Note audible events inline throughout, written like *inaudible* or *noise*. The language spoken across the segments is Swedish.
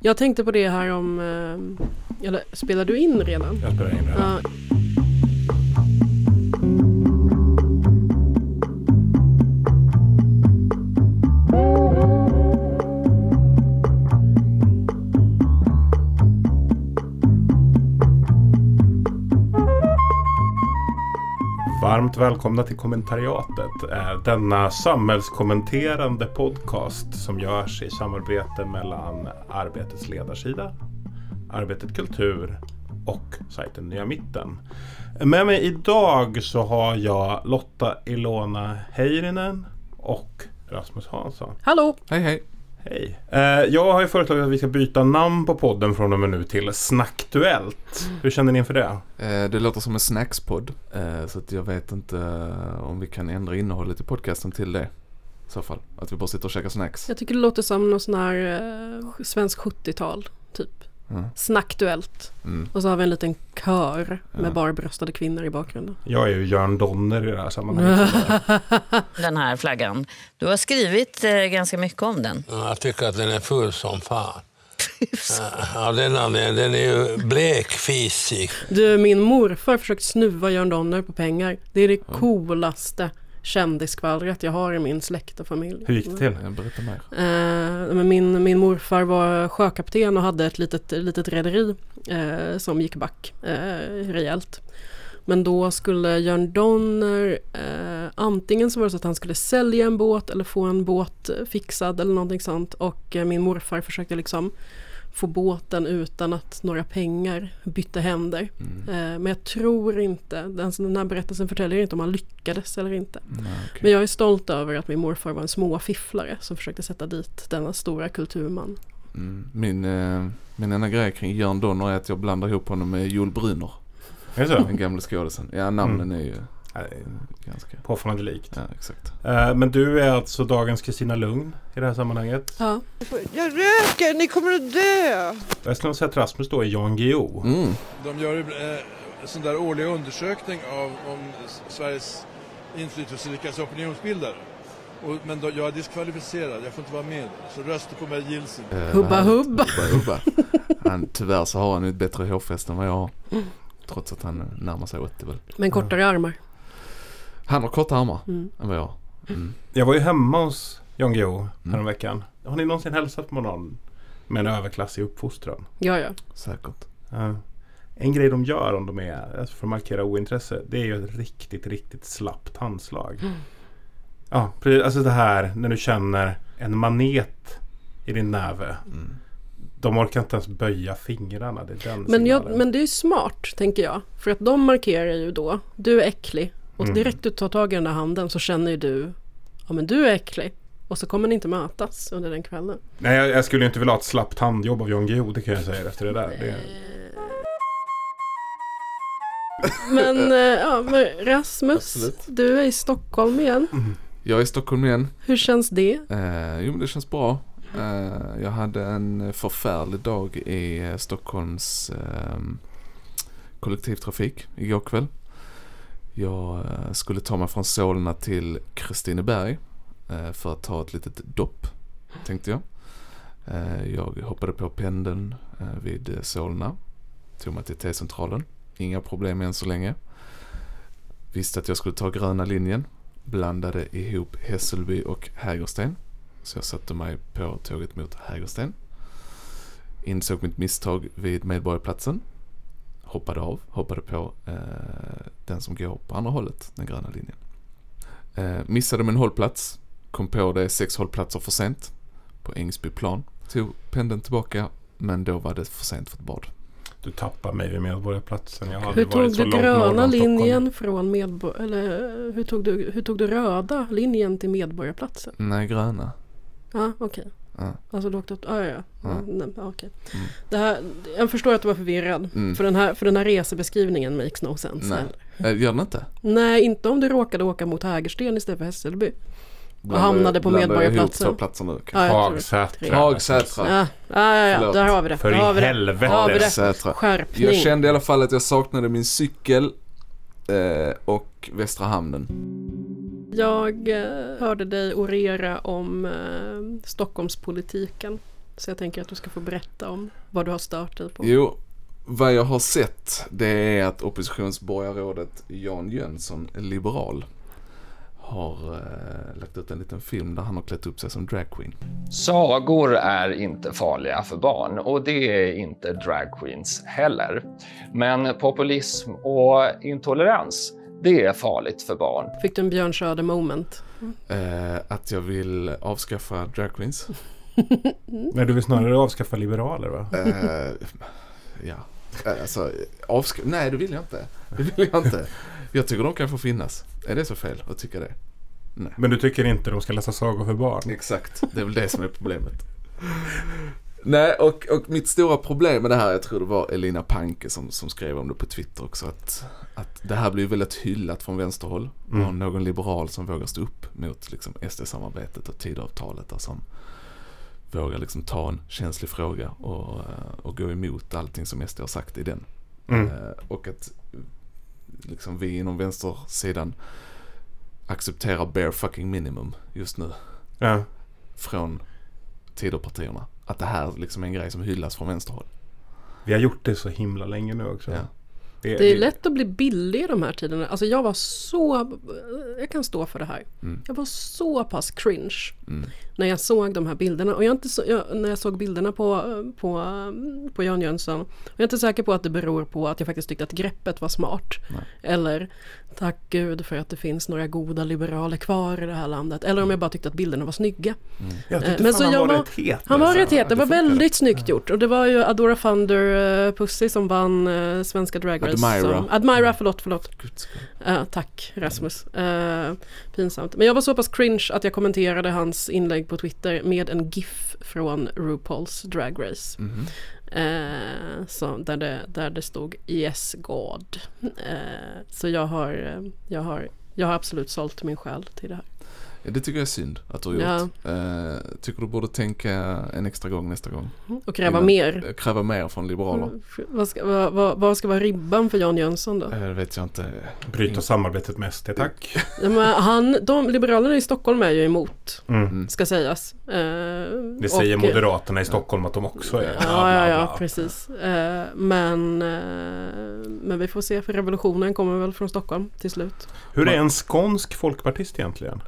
Jag tänkte på det här om... eh, Eller spelar du in redan? Jag spelar in här. Ja, Varmt välkomna till kommentariatet. eh, Denna samhällskommenterande podcast som görs i samarbete mellan Arbetets ledarsida, Arbetet Kultur och sajten Nya Mitten. Med mig idag så har jag Lotta Ilona Heirinen och Rasmus Hansson. Hallå! Hej hej! Hej! Eh, Jag har ju föreslagit att vi ska byta namn på podden från och med nu till Snackduellt. Hur känner ni inför det? Eh, det låter som en snackspodd. Eh, så att jag vet inte om vi kan ändra innehållet i podcasten till det. I så fall. Att vi bara sitter och käkar snacks. Jag tycker det låter som någon sån här eh, svensk 70-tal. Typ. Mm. Snackduellt. Mm. Och så har vi en liten kör med Ja. barbröstade kvinnor i bakgrunden. Jag är ju Jörn Donner i det här sammanhanget. *laughs* den här flaggan. Du har skrivit eh, ganska mycket om den. Ja, Jag tycker att den är full som fan. Ja, den, anledningen, den är ju blekfisig. Du, min morfar försökte snuva Jörn Donner på pengar. Det är det coolaste kändisskvallret jag har i min släkt och familj. Hur gick det till? Eh, Berätta mer. Eh, men min, min morfar var sjökapten och hade ett litet, litet rederi eh, som gick back eh, rejält. Men då skulle Jörn Donner, eh, antingen så var det så att han skulle sälja en båt eller få en båt fixad eller någonting sånt. Och eh, min morfar försökte liksom få båten utan att några pengar bytte händer. Mm. Eh, men jag tror inte, den, den här berättelsen förtäljer inte om han lyckades eller inte. Nej, okej. Men jag är stolt över att min morfar var en småfifflare som försökte sätta dit denna stora kulturman. Mm. Min, eh, min enda grej kring Jörn Donner är att jag blandar ihop honom med Joel Brynner. Är det så? Den gamla skådisen. Ja, namnen är ju Nej, ganska... Påfallande likt. Ja, exakt. Eh, Men du är alltså dagens Kristina Lugn i det här sammanhanget. Ja. Jag röker, ni kommer att dö! Jag skulle säga att Rasmus då är Jan Guillou. Mm. De gör eh, en sån där årlig undersökning av om Sveriges inflytelserikaste opinionsbildare. Och, men då, jag är diskvalificerad, jag får inte vara med. Så rösta på mig Gilsen. Eh, Hubba hubba. Hubba hubba. Han, tyvärr så har han ju ett bättre hårfäste än vad jag har. Trots att han närmar sig 80 väl. Men kortare armar. Han har korta armar Mm. än vad jag. Mm. Jag var ju hemma hos Jan Guillou Mm. Har ni någonsin hälsat på någon med en överklassig uppfostran? Ja, ja. Säkert. Ja. En grej de gör om de är, alltså för att markera ointresse, det är ju ett riktigt, riktigt slappt handslag. Ja, precis. Alltså det här när du känner en manet i din näve. Mm. De orkar inte ens böja fingrarna. Det är den Men, jag, men det är smart, tänker jag. För att de markerar ju då, du är äcklig. Och Mm. direkt du tar tag i den där handen så känner ju du, ja men du är äcklig. Och så kommer ni inte mötas under den kvällen. Nej, jag, jag skulle inte vilja ha ett slappt handjobb av Jan Guillou, det kan jag säga efter det där. Det, *laughs* Men, eh, ja, men Rasmus, Absolut. du är i Stockholm igen. Jag är i Stockholm igen. Hur känns det? Eh, jo men det känns bra. Eh, jag hade en förfärlig dag i Stockholms eh, kollektivtrafik igår kväll. Jag eh, skulle ta mig från Solna till Kristineberg eh, för att ta ett litet dopp, tänkte jag. Eh, jag hoppade på pendeln vid Solna, tog mig till T-centralen. Inga problem än så länge. Visste att jag skulle ta gröna linjen, blandade ihop Hässelby och Hägersten. Så jag satte mig på tåget mot Hägersten. Insåg mitt misstag vid Medborgarplatsen. Hoppade av, hoppade på eh, den som går på andra hållet, den gröna linjen. Eh, missade min hållplats. Kom på det sex hållplatser för sent. På Ängsbyplan. Tog pendeln tillbaka, men då var det för sent för ett bad. du tappar mig vid Medborgarplatsen. Jag Hur tog du gröna linjen från medborg... Eller hur tog, du, hur tog du röda linjen till Medborgarplatsen? Nej, gröna. Ja, okej. Ja. Alltså du åkte upp... Ah, ja, ja. ja. Ja. nej, okej. Mm. Det här, jag förstår att du var förvirrad. Mm. För, den här, för den här resebeskrivningen makes no sense. Nej. Eh, Gör den inte? Nej, inte om du råkade åka mot Hägersten istället för Hässelby. Blandar- hamnade på blandar Medborgarplatsen. nu. Ja. Hagsätra. Hagsätra. Ja, ja, ja, ja Förlåt. där har vi det. För där i har vi det. helvete. Där har vi det. Skärpning. Jag kände i alla fall att jag saknade min cykel eh, och Västra Hamnen. Jag eh, hörde dig orera om eh, Stockholmspolitiken Så jag tänker att du ska få berätta om vad du har stört dig på. Jo, vad jag har sett det är att oppositionsborgarrådet Jan Jönsson, liberal, har eh, lagt ut en liten film där han har klätt upp sig som dragqueen. Sagor är inte farliga för barn och det är inte dragqueens heller. Men populism och intolerans, det är farligt för barn. Fick du en Björn Söder moment? Eh, att jag vill avskaffa dragqueens. *laughs* Nej, du vill snarare avskaffa liberaler va? Eh, ja, Eh, alltså avska- Nej, det vill jag inte. Det vill jag inte. Jag tycker de kan få finnas. Är det så fel att tycka det? Men du tycker inte de ska läsa sagor för barn? Exakt, det är väl det som är problemet. Nej, och, och mitt stora problem med det här, jag tror det var Elina Panke som, som skrev om det på Twitter också, att, att det här blir väldigt hyllat från vänsterhåll. Mm. Och någon liberal som vågar stå upp mot liksom, SD-samarbetet och Tidöavtalet, där som vågar liksom ta en känslig fråga och, och gå emot allting som SD har sagt i den. Mm. Eh, och att liksom vi inom vänstersidan accepterar bare fucking minimum just nu Ja. från Tidöpartierna. Att det här liksom är en grej som hyllas från vänsterhåll. Vi har gjort det så himla länge nu också. Ja. Det är lätt att bli billig i de här tiderna. Alltså jag var så, jag kan stå för det här. Mm. Jag var så pass cringe Mm. när jag såg de här bilderna. Och jag inte så, jag, när jag såg bilderna på, på, på Jan Jönsson. Jag är inte säker på att det beror på att jag faktiskt tyckte att greppet var smart. Nej. Eller tack gud för att det finns några goda liberaler kvar i det här landet. Eller om jag bara tyckte att bilderna var snygga. Jag Eh, tyckte men fan så han jag var rätt het. Han var alltså. rätt het, det var väldigt snyggt gjort. Och det var ju Adora Thunder uh, Pussy som vann eh, svenska Drag Race. Admira. Som, Admira, förlåt, förlåt. Eh, tack Rasmus. Eh, pinsamt. Men jag var så pass cringe att jag kommenterade hans inlägg på Twitter med en GIF från RuPaul's Drag Race. Mhm. Eh, så, där, det, där det stod Yes God. Eh, så jag har, eh, jag, har, jag har absolut sålt min själ till det här. Ja, det tycker jag är synd att du har Ja. gjort. Eh, tycker du borde tänka en extra gång nästa gång. Och kräva Innan- mer. Eh, Kräva mer från liberaler. Mm, Vad ska, vad, vad, vad ska vara ribban för Jan Jönsson då? Eh, Det vet jag inte. Bryta samarbetet med SD, tack. Ja, men han, de, Liberalerna i Stockholm är ju emot, Mm. ska sägas. Eh, Det säger och- Moderaterna i Stockholm att de också är. Bla, Ja, bla, ja, ja, bla. precis. Eh, men, men vi får se, för revolutionen kommer väl från Stockholm till slut. Hur är en skånsk folkpartist egentligen?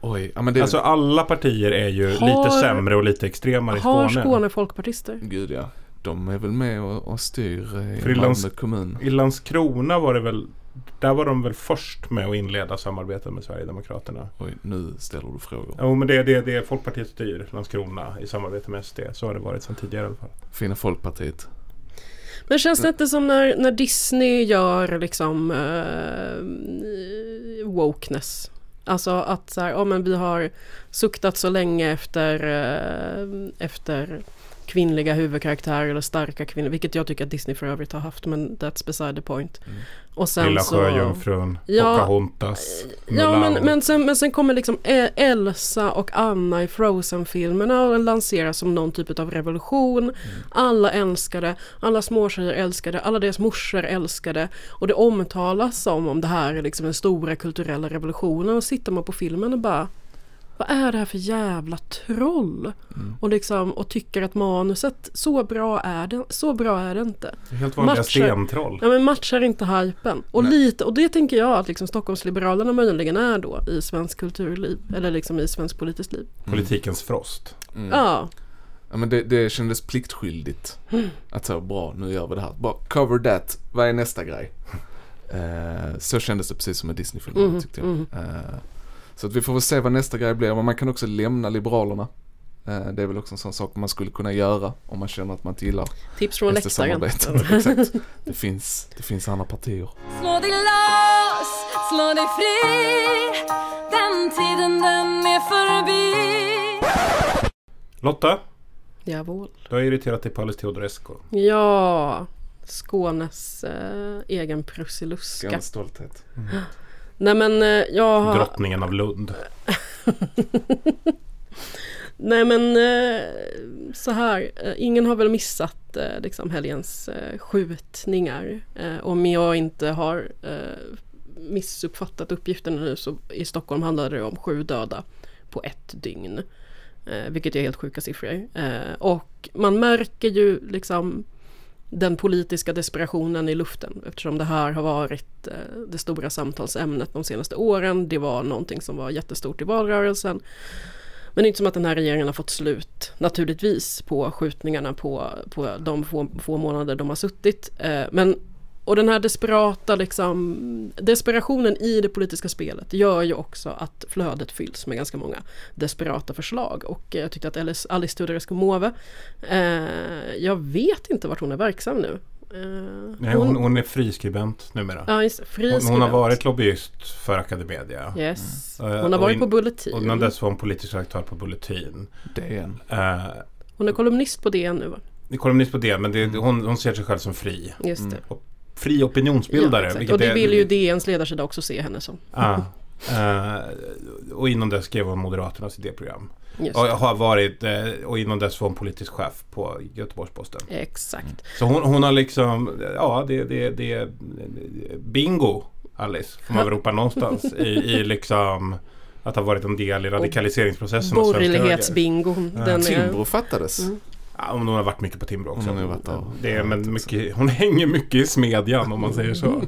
Oj, ja men det... Alltså alla partier är ju Har- lite sämre och lite extremare i Har Skåne. Skåne folkpartister? Gud ja. De är väl med och, och styr eh, i För Malmö kommun. I Landskrona var det väl där var de väl först med att inleda samarbetet med Sverigedemokraterna. Oj, nu ställer du frågor. Jo men det är det, det Folkpartiet styr Landskrona i samarbete med SD. Så har det varit sedan tidigare i alla fall. Fina Folkpartiet. Men känns det inte som när, när Disney gör liksom eh, wokeness? Alltså att så här, ja men vi har suktat så länge efter, eh, efter kvinnliga huvudkaraktärer eller starka kvinnor, vilket jag tycker att Disney för övrigt har haft, men that's beside the point. Mm. Och sen Lilla så... Sjöjungfrun, Ja, Pocahontas, Ja Mulan. men, men, sen, men sen kommer liksom E- Elsa och Anna i Frozen-filmerna och lanseras som någon typ av revolution. Alla älskar det, alla småtjejer älskar det, alla deras morsor älskar det. Och det omtalas som om det här är liksom den stora kulturella revolutionen. Och sitter man på filmen och bara vad är det här för jävla troll? Mm. Och, liksom, och tycker att manuset, så bra är det, så bra är det inte. Helt vanliga matcher. stentroll. Ja men matchar inte hypen. Och, Nej. lite, och det tänker jag att liksom Stockholmsliberalerna möjligen är då i svensk kulturliv. Eller liksom i svensk politiskt liv. Politikens frost. Mm. Ja, Ja men det, det kändes pliktskyldigt. Att så, bra nu gör vi det här. Bara cover that, vad är nästa grej? *laughs* Eh, så kändes det precis som med Disney-filmerna Mhm, tyckte jag. mhm. Eh, så att vi får väl se vad nästa grej blir. Men man kan också lämna Liberalerna. Eh, det är väl också en sån sak man skulle kunna göra om man känner att man inte gillar tips från läktaren. *laughs* Exakt. Det finns, det finns andra partier. Slå dig loss, slå dig fri Den tiden den är förbi Lotta, Jawohl. du har irriterat dig på Alice Teodorescu. Ja, Skånes eh, egen Prussiluska. Skånes stolthet. Nej men eh, jag har... Drottningen av Lund. *laughs* Nej men eh, så här, eh, ingen har väl missat liksom helgens skjutningar. Om jag inte har missuppfattat uppgifterna nu så i Stockholm handlade det om sju döda på ett dygn. Vilket är helt sjuka siffror. Och man märker ju liksom den politiska desperationen i luften eftersom det här har varit eh, det stora samtalsämnet de senaste åren. Det var någonting som var jättestort i valrörelsen. Men det är inte som att den här regeringen har fått slut naturligtvis på skjutningarna på, på de få, få månader de har suttit. Eh, men och den här desperata liksom, desperationen i det politiska spelet gör ju också att flödet fylls med ganska många desperata förslag. Och eh, jag tyckte att Alice, Alice Teodorescu Måwe, eh, jag vet inte vart hon är verksam nu. Eh, Nej, hon, hon är friskribent numera. Ja, just, hon, hon har varit lobbyist för Academedia. Yes. Mm. Hon har varit in, på Bulletin. Och innan dess var hon politisk redaktör på Bulletin. DN. Uh, hon är kolumnist på DN nu va? Kolumnist på DN, men det, hon, hon ser sig själv som fri. Just det. Och fri opinionsbildare. Ja, och det vill ju DNs ledarsida också se henne som. Ah, uh, och innan dess skrev hon Moderaternas idéprogram. Just och har varit, och innan dess var hon politisk chef på Göteborgs-Posten. Exakt. Så hon, hon har liksom, ja det, det, det bingo Alice, får man väl ropa någonstans i, i *laughs* liksom att ha varit en del i radikaliseringsprocessen. Borgerlighetsbingo. Ja. Timbro fattades. Mm. Ja, hon har varit mycket på Timbro också. Hon, har varit där. det är, men mycket, hon hänger mycket i smedjan om man säger så.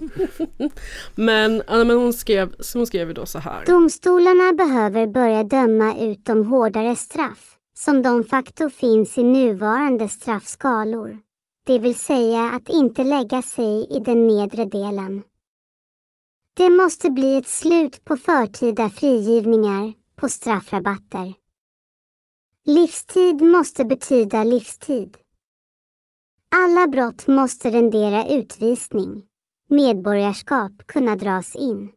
*laughs* men, ja, men hon, skrev, hon skrev ju då så här. Domstolarna behöver börja döma ut de hårdare straff som de facto finns i nuvarande straffskalor. Det vill säga att inte lägga sig i den nedre delen. Det måste bli ett slut på förtida frigivningar, på straffrabatter. Livstid måste betyda livstid. Alla brott måste rendera utvisning. Medborgarskap kunna dras in.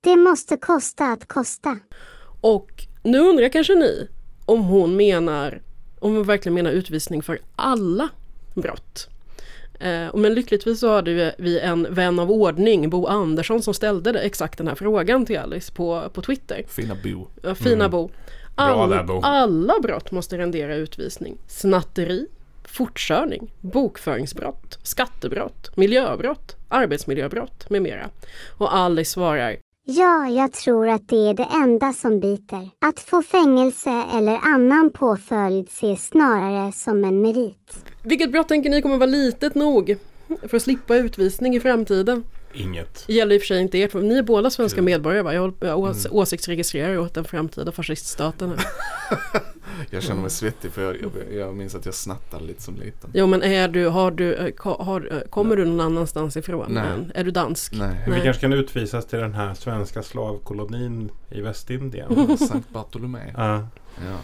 Det måste kosta att kosta. Och nu undrar kanske ni om hon menar, om hon verkligen menar utvisning för alla brott. Eh, men lyckligtvis så hade vi en vän av ordning, Bo Andersson, som ställde exakt den här frågan till Alice på, på Twitter. Fina Bo. Ja, fina mm. Bo. All, där, Bo. Alla brott måste rendera utvisning. Snatteri, fortkörning, bokföringsbrott, skattebrott, miljöbrott, arbetsmiljöbrott med mera. Och Alice svarar Ja, jag tror att det är det enda som biter. Att få fängelse eller annan påföljd ses snarare som en merit. Vilket brott tänker ni kommer vara litet nog för att slippa utvisning i framtiden? Inget. Det gäller i och för sig inte er, för ni är båda svenska medborgare va? Jag, jag ås mm. åsiktsregistrerar åt den framtida fasciststaten. *laughs* jag känner mig svettig för jag, jag, jag, minns att jag snattade lite som liten. Jo men är du, har du, eh, har, eh, kommer Nej. du någon annanstans ifrån? Nej. Men, är du dansk? Nej. Nej. Vi kanske kan utvisas till den här svenska slavkolonin i Västindien. *laughs* Sankt Bartolomé. Ja. ja.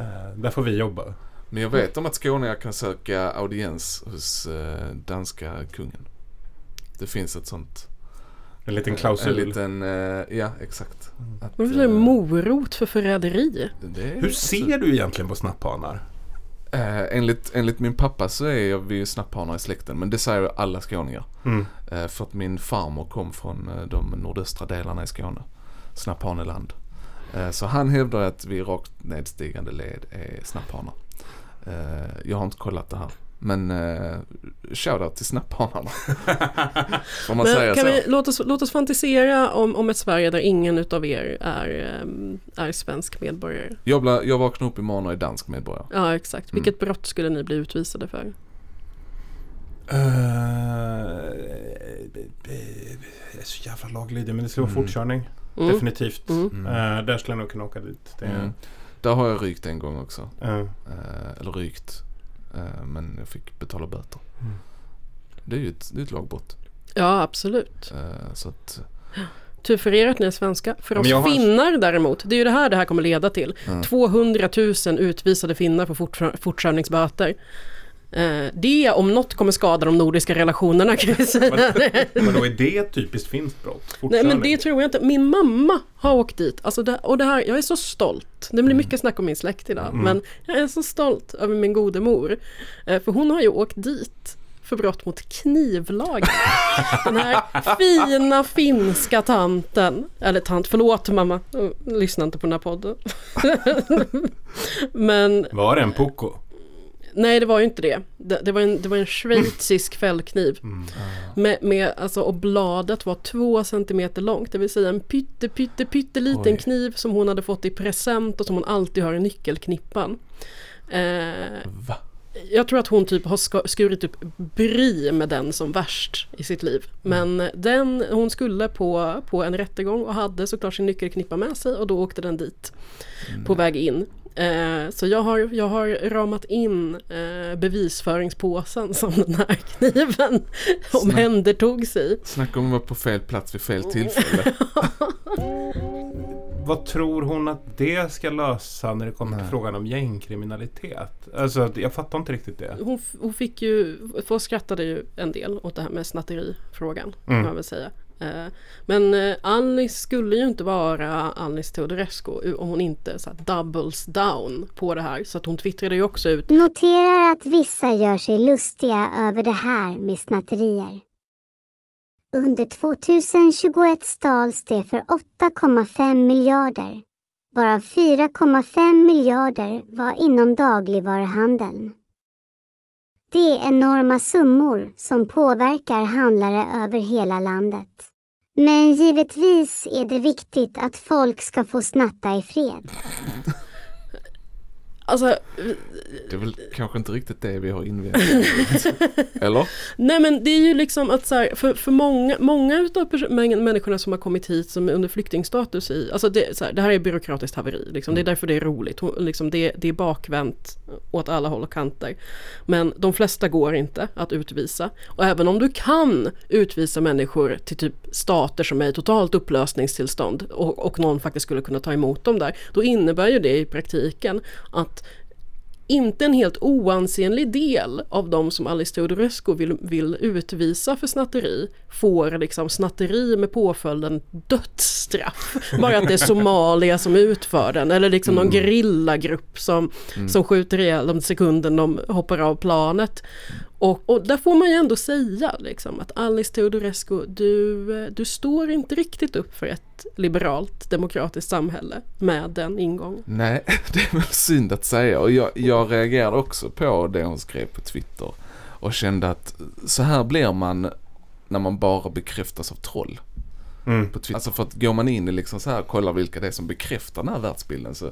Uh, där får vi jobba. Men jag vet om att skåningar kan söka audiens hos danska kungen. Det finns ett sånt. En liten klausul. En liten, uh, ja exakt. Mm. Att, Vad är det morot för förräderi? Hur ser du egentligen på snapphanar? Uh, enligt, enligt min pappa så är vi snapphanar i släkten men det säger alla skåningar. Mm. Uh, för att min farmor kom från uh, de nordöstra delarna i Skåne. Snapphaneland. Så han hävdar att vi rakt nedstigande led är snapphanar. jag har inte kollat det här. Men eh, shoutout till snapphanarna. Får *laughs* man Men säga kan så? Vi, låt, oss, låt oss fantisera om, om ett Sverige där ingen utav er är, um, är svensk medborgare. Jag, bla, jag vaknar upp imorgon och är dansk medborgare. Ja exakt. Mm. Vilket brott skulle ni bli utvisade för? Uh, jag är så jävla laglydig men det skulle vara mm. fortkörning. Mm. Definitivt. Mm. Uh, där skulle jag nog kunna åka dit. Det... Mm. Där har jag rykt en gång också. Uh, eller rykt. Uh, men jag fick betala böter. Mm. Det är ju ett, det är ett lagbrott. Ja absolut. så att, Tur för er att ni är svenska. För oss har... finnar däremot, det är ju det här det här kommer leda till. Mm. 200 000 utvisade finnar på fort, fortkörningsböter. Eh, det om något kommer skada de nordiska relationerna kan vi säga. Men, men då är det ett typiskt finskt brott? Nej men det tror jag inte. Min mamma har åkt dit. Alltså det, och det här, jag är så stolt. Det blir mycket snack om min släkt idag. Mm. Men jag är så stolt över min gode mor. Eh, för hon har ju åkt dit för brott mot knivlagen. *laughs* Den här fina finska tanten. Eller tant, förlåt mamma. Lyssna inte på den här podden. *laughs* men... Var det en pucko? Nej det var ju inte det. Det, det, var, en, det var en schweizisk fällkniv. Mm. Med, med, alltså, och bladet var två centimeter långt. Det vill säga en pytte pytte pytteliten Oj. kniv som hon hade fått i present och som hon alltid har i nyckelknippan. Eh, Va? jag tror att hon typ har skurit upp bry med den som värst i sitt liv. Men den, hon skulle på, på en rättegång och hade såklart sin nyckelknippa med sig och då åkte den dit på väg in. Eh, så jag har, jag har ramat in eh, bevisföringspåsen som den här *laughs* kniven omhändertogs i. Snacka om att vara på fel plats vid fel tillfälle. *laughs* Vad tror hon att det ska lösa när det kommer till Nej. frågan om gängkriminalitet? Alltså jag fattar inte riktigt det. Hon, hon fick ju, för skrattade ju en del åt det här med snatterifrågan kan Mm. man väl säga. Eh, men eh, Alice skulle ju inte vara Alice Teodorescu om hon inte så här, doubles down på det här. Så att hon twittrade ju också ut Noterar att vissa gör sig lustiga över det här med snatterier. Under 2021 stals det för 8,5 miljarder, varav 4,5 miljarder var inom dagligvaruhandeln. Det är enorma summor som påverkar handlare över hela landet. Men givetvis är det viktigt att folk ska få snatta i fred. *laughs* Alltså, Det är väl kanske inte riktigt det vi har invänt. *laughs* Eller? nej men det är ju liksom att så här, för, för många, många utav människorna som har kommit hit som är under flyktingstatus i, alltså det, så här, det här är byråkratiskt haveri, liksom. det är därför det är roligt, Hon- liksom det, det är bakvänt åt alla håll och kanter. Men de flesta går inte att utvisa. Och även om du kan utvisa människor till typ stater som är i totalt upplösningstillstånd och, och någon faktiskt skulle kunna ta emot dem där, då innebär ju det i praktiken att inte en helt oansenlig del av de som Alice Teodorescu vill, vill utvisa för snatteri får liksom snatteri med påföljden dödsstraff. Bara att det är Somalia som utför den eller liksom någon gerillagrupp som, som skjuter ihjäl dem sekunden de hoppar av planet. Och, och där får man ju ändå säga liksom, att Alice Teodorescu, du, eh, du står inte riktigt upp för ett liberalt demokratiskt samhälle med den ingången. Nej, *laughs* det är väl synd att säga. Och jag, jag reagerade också på det hon skrev på Twitter. Och kände att så här blir man när man bara bekräftas av troll. Mm. På Twitter. Alltså för att går man in i liksom så här kollar vilka det är som bekräftar den här världsbilden så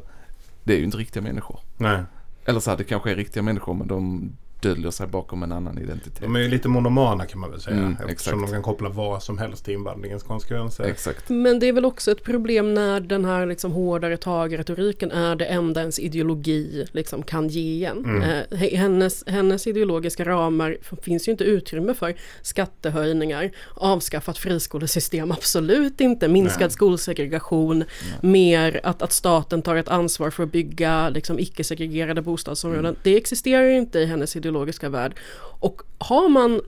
det är ju inte riktiga människor. Nej. Eller så här, det kanske är riktiga människor men de döljer sig bakom en annan identitet. De är ju lite monomana kan man väl säga. Mm, eftersom exakt. de kan koppla vad som helst till invandringens konsekvenser. Exakt. Men det är väl också ett problem när den här liksom hårdare tag-retoriken är det enda ens ideologi liksom kan ge en. Mm. Eh, hennes, hennes ideologiska ramar finns ju inte utrymme för skattehöjningar, avskaffat friskolesystem, absolut inte, minskad Nej. skolsegregation, mer att, att staten tar ett ansvar för att bygga liksom, icke-segregerade bostadsområden. Det existerar ju inte i hennes ideologiska värld. Och har man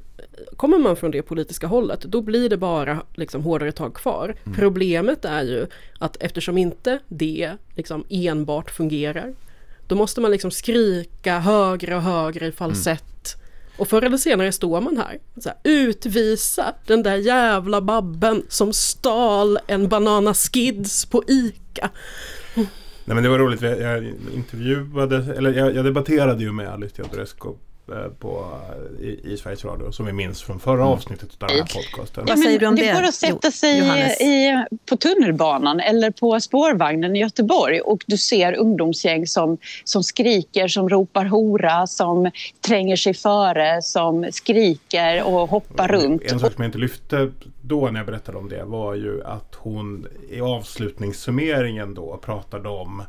Kommer man från det politiska hållet då blir det bara liksom hårdare tag kvar. Problemet är ju att eftersom inte det liksom enbart fungerar då måste man liksom skrika högre och högre i falsett. Och förr eller senare står man här. Här utvisa den där jävla babben som stal en Banana Skids på ICA. Nej men det var roligt, jag jag intervjuade, eller jag, jag debatterade ju med Alice Teodorescu på, i, i Sveriges Radio som vi minns från förra avsnittet av den här podcasten. Ja, men det går att sätta sig i, på tunnelbanan eller på spårvagnen i Göteborg och du ser ungdomsgäng som, som skriker, som ropar hora, som tränger sig före, som skriker och hoppar runt. En sak som jag inte lyfte då när jag berättade om det var ju att hon i avslutningssummeringen då pratade om eh,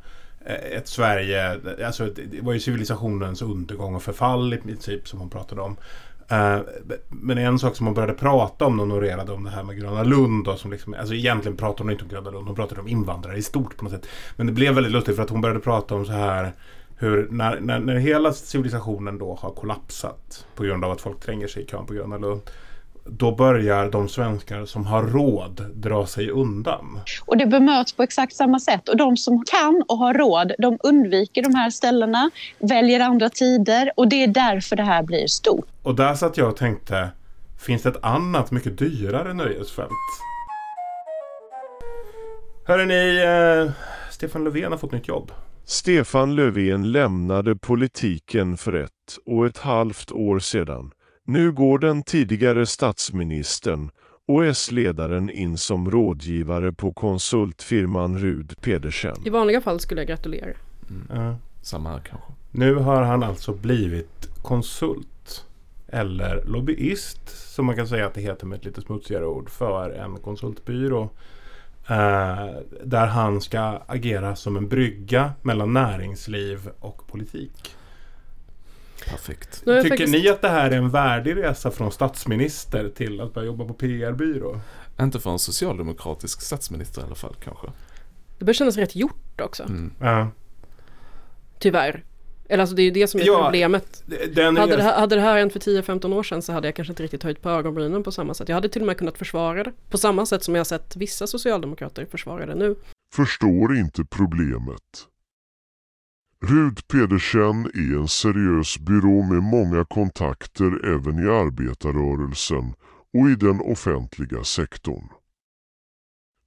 Eh, ett Sverige, alltså det var ju civilisationens undergång och förfall i princip som hon pratade om. Eh, men en sak som hon började prata om när hon orerade om det här med Gröna Lund då, som liksom, alltså egentligen pratade hon inte om Gröna Lund, hon pratade om invandrare i stort på något sätt. Men det blev väldigt lustigt för att hon började prata om så här hur när, när, när hela civilisationen då har kollapsat på grund av att folk tränger sig i kön på Gröna Lund. Då börjar de svenskar som har råd dra sig undan. Och det bemöts på exakt samma sätt. Och de som kan och har råd, de undviker de här ställena, väljer andra tider och det är därför det här blir stort. Och där satt jag och tänkte, finns det ett annat mycket dyrare nöjesfält? Hörrni, eh, Stefan Löfven har fått nytt jobb. Stefan Löfven lämnade politiken för ett och ett halvt år sedan. Nu går den tidigare statsministern och S-ledaren in som rådgivare på konsultfirman Rud Pedersen. I vanliga fall skulle jag gratulera. Ja. Samma här kanske. Nu har han alltså blivit konsult eller lobbyist som man kan säga att det heter med ett lite smutsigare ord för en konsultbyrå. Eh, där han ska agera som en brygga mellan näringsliv och politik. Perfekt. Tycker faktiskt- ni att det här är en värdig resa från statsminister till att börja jobba på PR-byrå? Inte för en socialdemokratisk statsminister i alla fall kanske. Det börjar kännas rätt gjort också. Mm. Ja. Tyvärr. Eller alltså det är ju det som är Ja, problemet. Den Hade det, här, hade det här hänt för 10-15 år sedan så hade jag kanske inte riktigt höjt på ögonbrynen på samma sätt. Jag hade till och med kunnat försvara det. På samma sätt som jag har sett vissa socialdemokrater försvara det nu. Förstår inte problemet. Rud Pedersen är en seriös byrå med många kontakter även i arbetarrörelsen och i den offentliga sektorn.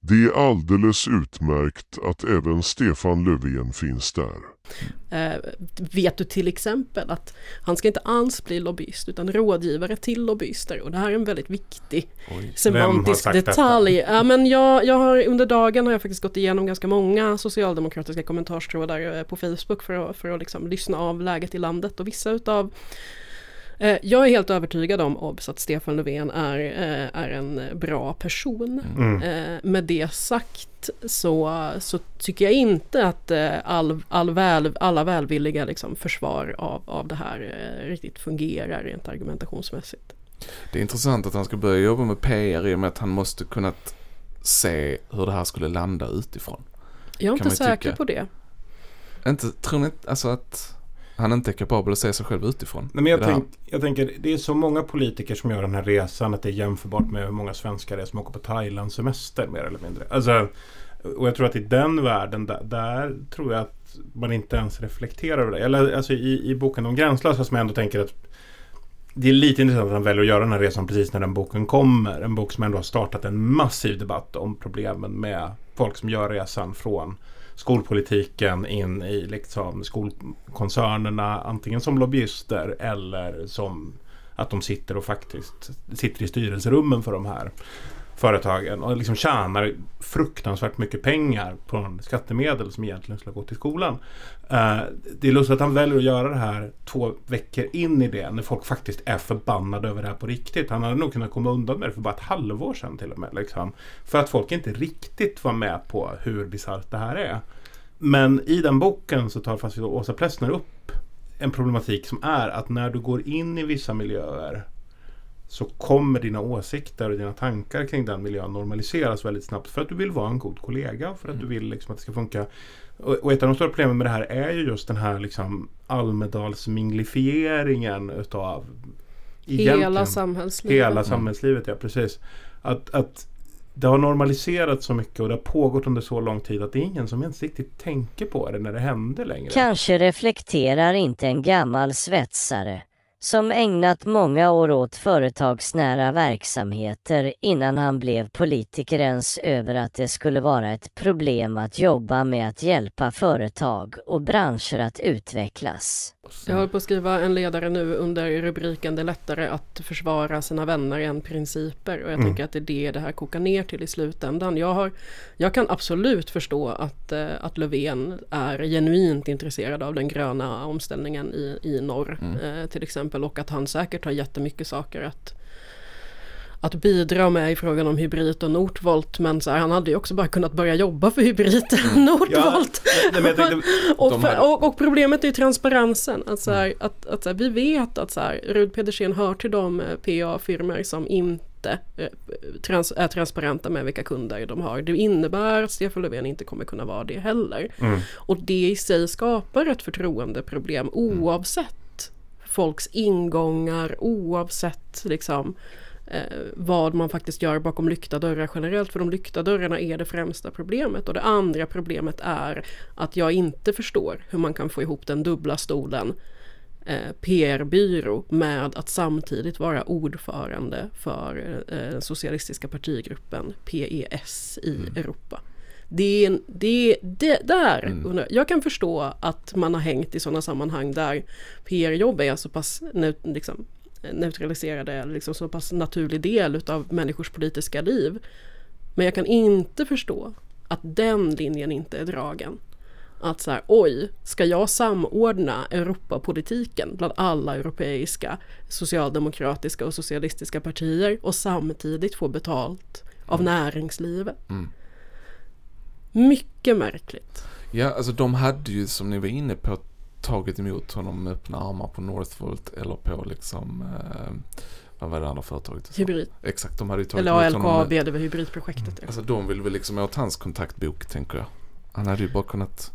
Det är alldeles utmärkt att även Stefan Löfven finns där. Eh, vet du till exempel att han ska inte alls bli lobbyist utan rådgivare till lobbyister och det här är en väldigt viktig semantisk har sagt detalj. Ja, men jag, jag har, under dagen har jag faktiskt gått igenom ganska många socialdemokratiska kommentarstrådar eh, på Facebook för att, för att liksom lyssna av läget i landet och vissa utav jag är helt övertygad om obs, att Stefan Löfven är, eh, är en bra person. Mm. Eh, med det sagt så, så tycker jag inte att eh, all, all väl, alla välvilliga liksom, försvar av, av det här eh, riktigt fungerar rent argumentationsmässigt. Det är intressant att han ska börja jobba med PR i och med att han måste kunnat se hur det här skulle landa utifrån. Jag är Kan inte säker tycka. på det. Inte, tror ni inte, alltså att han inte är kapabel att se sig själv utifrån? Nej, men jag, tänk, jag tänker, det är så många politiker som gör den här resan att det är jämförbart med hur många svenskar det är som åker på Thailand semester mer eller mindre. Alltså, och jag tror att i den världen, där, där tror jag att man inte ens reflekterar över det. Eller alltså i, i boken om gränslösa som jag ändå tänker att det är lite intressant att han väljer att göra den här resan precis när den boken kommer. En bok som ändå har startat en massiv debatt om problemen med folk som gör resan från skolpolitiken in i liksom skolkoncernerna antingen som lobbyister eller som att de sitter och faktiskt sitter i styrelserummen för de här företagen och liksom tjänar fruktansvärt mycket pengar på skattemedel som egentligen skulle gå till skolan. Eh, det är lustigt att han väljer att göra det här två veckor in i det när folk faktiskt är förbannade över det här på riktigt. Han hade nog kunnat komma undan med det för bara ett halvår sedan till och med. Liksom. För att folk inte riktigt var med på hur bisarrt det här är. Men i den boken så tar faktiskt Åsa Plessner upp en problematik som är att när du går in i vissa miljöer så kommer dina åsikter och dina tankar kring den miljön normaliseras väldigt snabbt för att du vill vara en god kollega för att du vill liksom att det ska funka. Och, och ett av de stora problemen med det här är ju just den här liksom Almedalsminglifieringen utav Hela samhällslivet. Hela Mm. samhällslivet, ja precis. Att, att det har normaliserats så mycket och det har pågått under så lång tid att det är ingen som ens riktigt tänker på det när det händer längre. Kanske reflekterar inte en gammal svetsare som ägnat många år åt företagsnära verksamheter innan han blev politiker ens över att det skulle vara ett problem att jobba med att hjälpa företag och branscher att utvecklas. Jag håller på att skriva en ledare nu under rubriken Det är lättare att försvara sina vänner än principer. Och jag Mm. tänker att det är det det här kokar ner till i slutändan. Jag, har, jag kan absolut förstå att, eh, att Löfven är genuint intresserad av den gröna omställningen i, i norr. Eh, till exempel. Och att han säkert har jättemycket saker att att bidra med i frågan om Hybrid och Northvolt men så här, han hade ju också bara kunnat börja jobba för Hybrid och Northvolt. nej, tänkte- *laughs* och, de för, här- och, och problemet är ju transparensen. Att, så här, att, att så här, vi vet att så här, Rud Pedersen hör till de eh, PA-firmor som inte eh, trans, är transparenta med vilka kunder de har. Det innebär att Stefan Löfven inte kommer kunna vara det heller. Mm. Och det i sig skapar ett förtroendeproblem oavsett folks ingångar, oavsett liksom vad man faktiskt gör bakom lyckta dörrar generellt. För de lyckta dörrarna är det främsta problemet. Och det andra problemet är att jag inte förstår hur man kan få ihop den dubbla stolen eh, PR-byrå med att samtidigt vara ordförande för eh, socialistiska partigruppen PES i Europa. Det, är det, det där, undrar- jag kan förstå att man har hängt i sådana sammanhang där PR-jobb är så pass liksom, neutraliserade, liksom så pass naturlig del utav människors politiska liv. Men jag kan inte förstå att den linjen inte är dragen. Att så här, oj, ska jag samordna Europapolitiken bland alla europeiska socialdemokratiska och socialistiska partier och samtidigt få betalt av näringslivet? Mm. Mycket märkligt. Ja, alltså de hade ju som ni var inne på tagit emot honom med öppna armar på Northvolt eller på liksom, eh, vad var det andra företaget? Hybrid. Exakt, de hade ju tagit Eller LKAB, det var hybridprojektet. Alltså de vill väl liksom åt hans kontaktbok tänker jag. Han hade ju bara kunnat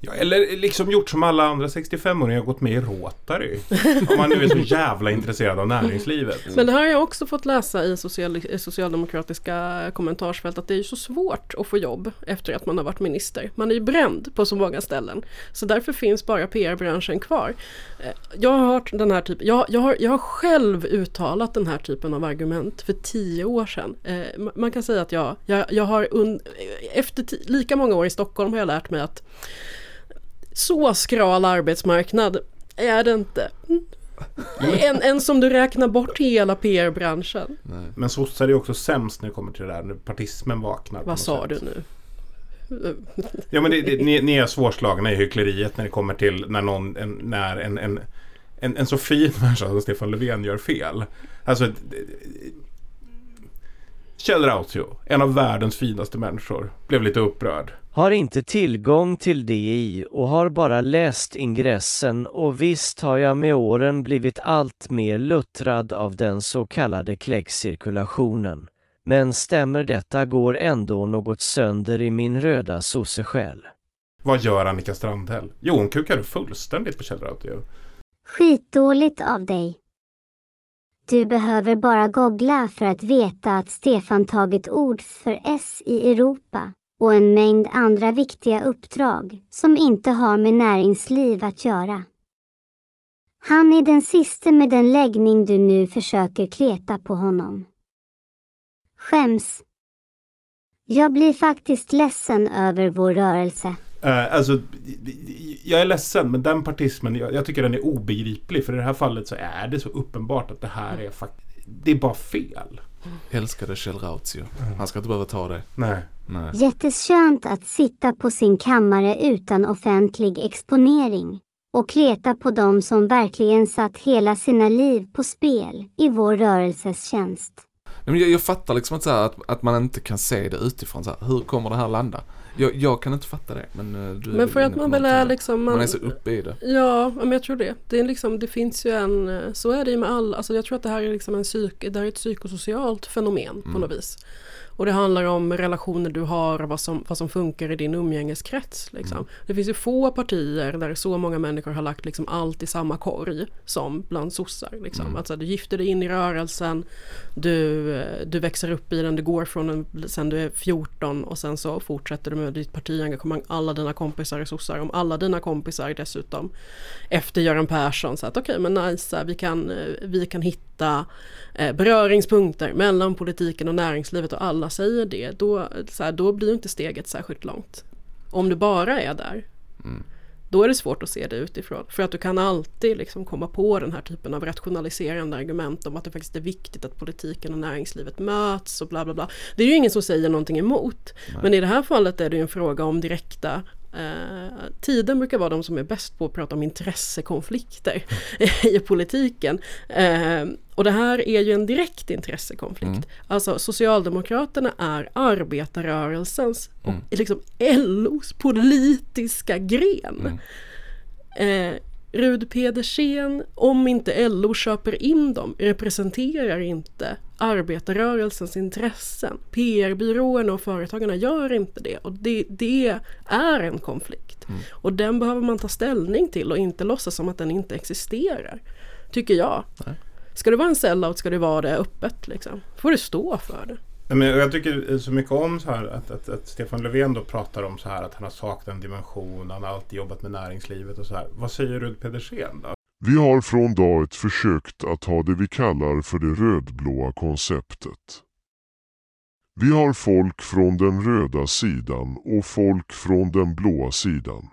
Ja, eller liksom gjort som alla andra 65-åringar och gått med i Rotary. Om man nu är så *laughs* jävla intresserad av näringslivet. Men det här har jag också fått läsa i social, socialdemokratiska kommentarsfält att det är så svårt att få jobb efter att man har varit minister. Man är ju bränd på så många ställen. Så därför finns bara PR-branschen kvar. Eh, Jag har hört den här typen, jag, jag, har, jag har själv uttalat den här typen av argument för tio år sedan. Eh, ma- Man kan säga att jag, jag, jag har un, efter lika många år i Stockholm har jag lärt mig att så skral arbetsmarknad är det inte. En, en som du räknar bort hela PR-branschen. Men sossar är också sämst när det kommer till det där när partismen vaknar. Vad sa sätt. du nu? Ja men det, det, ni, ni är svårslagna i hyckleriet när det kommer till när någon, en, när en, en, en, en så fin människa som Stefan Löfven gör fel. Alltså Kjell Rautio, en av världens finaste människor, blev lite upprörd. Har inte tillgång till DI och har bara läst ingressen och visst har jag med åren blivit allt mer luttrad av den så kallade kläggcirkulationen. Men stämmer detta går ändå något sönder i min röda sossesjäl. Vad gör Annika Strandhäll? Jo, hon kukade fullständigt på Kjell Rautio. Skitdåligt av dig. Du behöver bara googla för att veta att Stefan tagit ord för S i Europa och en mängd andra viktiga uppdrag som inte har med näringsliv att göra. Han är den siste med den läggning du nu försöker kleta på honom. Skäms. Jag blir faktiskt ledsen över vår rörelse. Eh, alltså, jag är ledsen men den partismen, jag, jag tycker den är obegriplig. För i det här fallet så är det så uppenbart att det här är faktiskt, det är bara fel. älskade Kjell Rautio. Han ska inte behöva ta det. Nej. Nej. Jätteskönt att sitta på sin kammare utan offentlig exponering och kleta på dem som verkligen satt hela sina liv på spel i vår rörelses tjänst. Men jag, jag fattar liksom så här att, att man inte kan se det utifrån. Så här, hur kommer det här landa? Jag, jag kan inte fatta det. Men, eh, du Men för att på man väl är liksom... Man är så uppe i det. Ja, men jag tror det. Det, är liksom, det finns ju en... eh, Så är det ju med alla. Alltså jag tror att det här är liksom en psyk, det här är ett psykosocialt fenomen på Mm. något vis. Och det handlar om relationer du har och vad som, vad som funkar i din umgängeskrets. Liksom. Mm. Det finns ju få partier där så många människor har lagt liksom allt i samma korg som bland sossar. Liksom. Mm. Alltså, du gifter dig in i rörelsen, du, eh, du växer upp i den, du går från en, sen du är 14 och sen så fortsätter du med ditt partiengagemang. Alla dina kompisar är sossar, om alla dina kompisar dessutom efter Göran Persson så att okej men nice, vi kan, eh, vi kan hitta eh, beröringspunkter mellan politiken och näringslivet och alla säger det, då, så här, då blir inte steget särskilt långt. Om du bara är där, då är det svårt att se det utifrån. För att du kan alltid liksom komma på den här typen av rationaliserande argument om att det faktiskt är viktigt att politiken och näringslivet möts och bla bla bla. Det är ju ingen som säger någonting emot. Men i det här fallet är det ju en fråga om direkta Eh, tiden brukar vara de som är bäst på att prata om intressekonflikter *laughs* i politiken. Eh, och det här är ju en direkt intressekonflikt. Mm. Alltså Socialdemokraterna är arbetarrörelsens och Mm. liksom LOs politiska gren. Eh, Rud Pedersen, om inte LO köper in dem, representerar inte arbetarrörelsens intressen. PR-byråerna och företagarna gör inte det och det, det är en konflikt. Och den behöver man ta ställning till och inte låtsas som att den inte existerar. Tycker jag. Ska det vara en sellout ska det vara det öppet liksom. får du stå för det. Nej, men jag tycker så mycket om så här att, att, att Stefan Löfven då pratar om så här att han har saknat en dimension, han har alltid jobbat med näringslivet och så här. Vad säger Rud Pedersen då? Vi har från dag ett försökt att ha det vi kallar för det rödblåa konceptet. Vi har folk från den röda sidan och folk från den blåa sidan.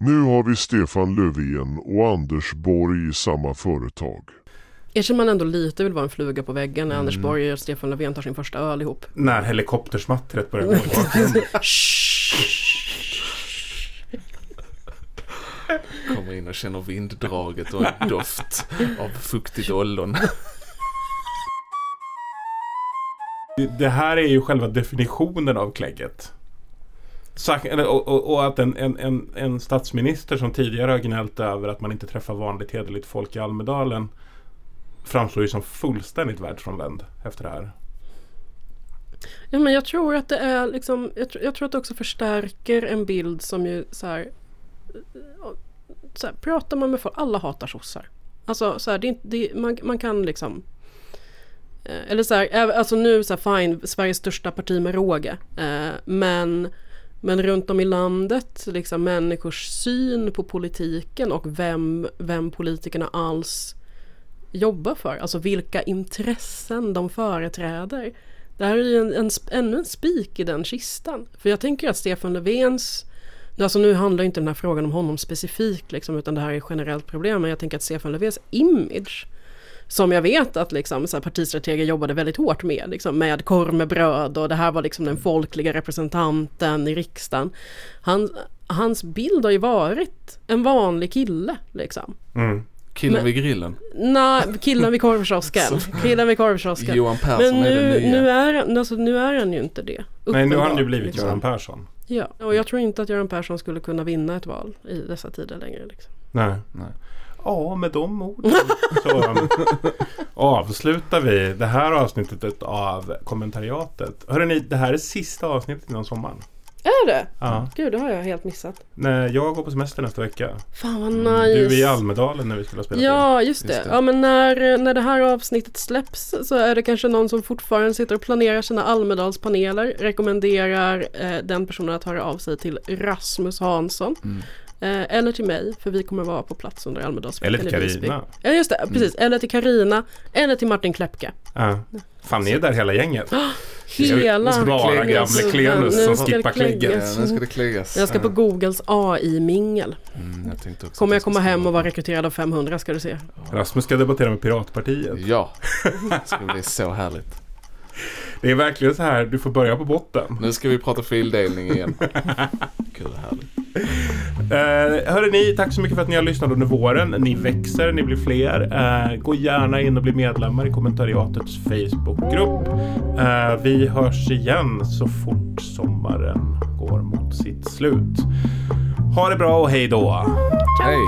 Nu har vi Stefan Löfven och Anders Borg i samma företag. Erkänner man ändå lite vill vara en fluga på väggen när Anders Borg och Stefan Löfven tar sin första öl ihop. När helikoptersmattret börjar gå. *laughs* Kommer in och känner vinddraget och en doft av fuktigt ollon. Det här är ju själva definitionen av klägget. Och, och, och att en, en, en, en statsminister som tidigare har gnällt över att man inte träffar vanligt hederligt folk i Almedalen framstår ju som fullständigt världsfrånvänd efter det här. Ja, men jag tror att det är liksom, jag, tr- jag tror att det också förstärker en bild som ju så här, så här pratar man med folk, alla hatar sossar. Alltså så här, det är inte, det, man, man kan liksom eh, eller så här, alltså nu så här, fine, Sveriges största parti med råge. Eh, men, men runt om i landet, liksom människors syn på politiken och vem, vem politikerna alls jobbar för. Alltså vilka intressen de företräder. Det här är ju en, en, ännu en spik i den kistan. För jag tänker att Stefan Löfvens Alltså nu handlar inte den här frågan om honom specifikt liksom, utan det här är ett generellt problem. Men jag tänker att Stefan Löfvens image som jag vet att liksom, så här, partistrateger jobbade väldigt hårt med, liksom, med korv med bröd och det här var liksom den folkliga representanten i riksdagen. Han, hans bild har ju varit en vanlig kille. Liksom. Mm. Killen Men- vid grillen. Nej, killen vid korvkiosken. *laughs* Killen vid korvkiosken. Johan Persson Men är det nu, nya. nu, är, alltså, nu är han ju inte det. Nej, nu har han ju blivit liksom. Göran Persson. Ja, och jag tror inte att Göran Persson skulle kunna vinna ett val i dessa tider längre. Liksom. Nej. Ja, med de orden så um, *laughs* avslutar vi det här avsnittet av kommentariatet. Hörrni, det här är sista avsnittet innan sommaren. Är det? Ja. Gud, det har jag helt missat. Nej, jag går på semester nästa vecka. Fan vad nice. Du är i Almedalen när vi skulle ha spelat Ja, in. just det. Ja, men när, när det här avsnittet släpps så är det kanske någon som fortfarande sitter och planerar sina Almedalspaneler. Rekommenderar eh, den personen att höra av sig till Rasmus Hansson. Mm. Eh, eller till mig, för vi kommer vara på plats under Almedalsveckan Eller till. Carina. Ja, just det. Precis. Eller till Karina Eller till Martin Klepke. Ja. Fan, ni är där hela gänget. Hela Bara gamle Klenus Nu som skippar. Ja, nu ska det kläggas. Jag ska på. Googles AI-mingel. Mm, jag tänkte också Kommer jag komma hem och vara rekryterad av 500 ska du se. Rasmus ska debattera med Piratpartiet. Ja, *laughs* det ska bli så härligt. Det är verkligen så här, du får börja på botten. Nu ska vi prata fildelning igen. *laughs* Kul och härligt. Eh, hörde ni, tack så mycket för att ni har lyssnat under våren. Ni växer, ni blir fler. Eh, gå gärna in och bli medlemmar i kommentariatets Facebookgrupp. Eh, vi hörs igen så fort sommaren går mot sitt slut. Ha det bra och hej då! Hej!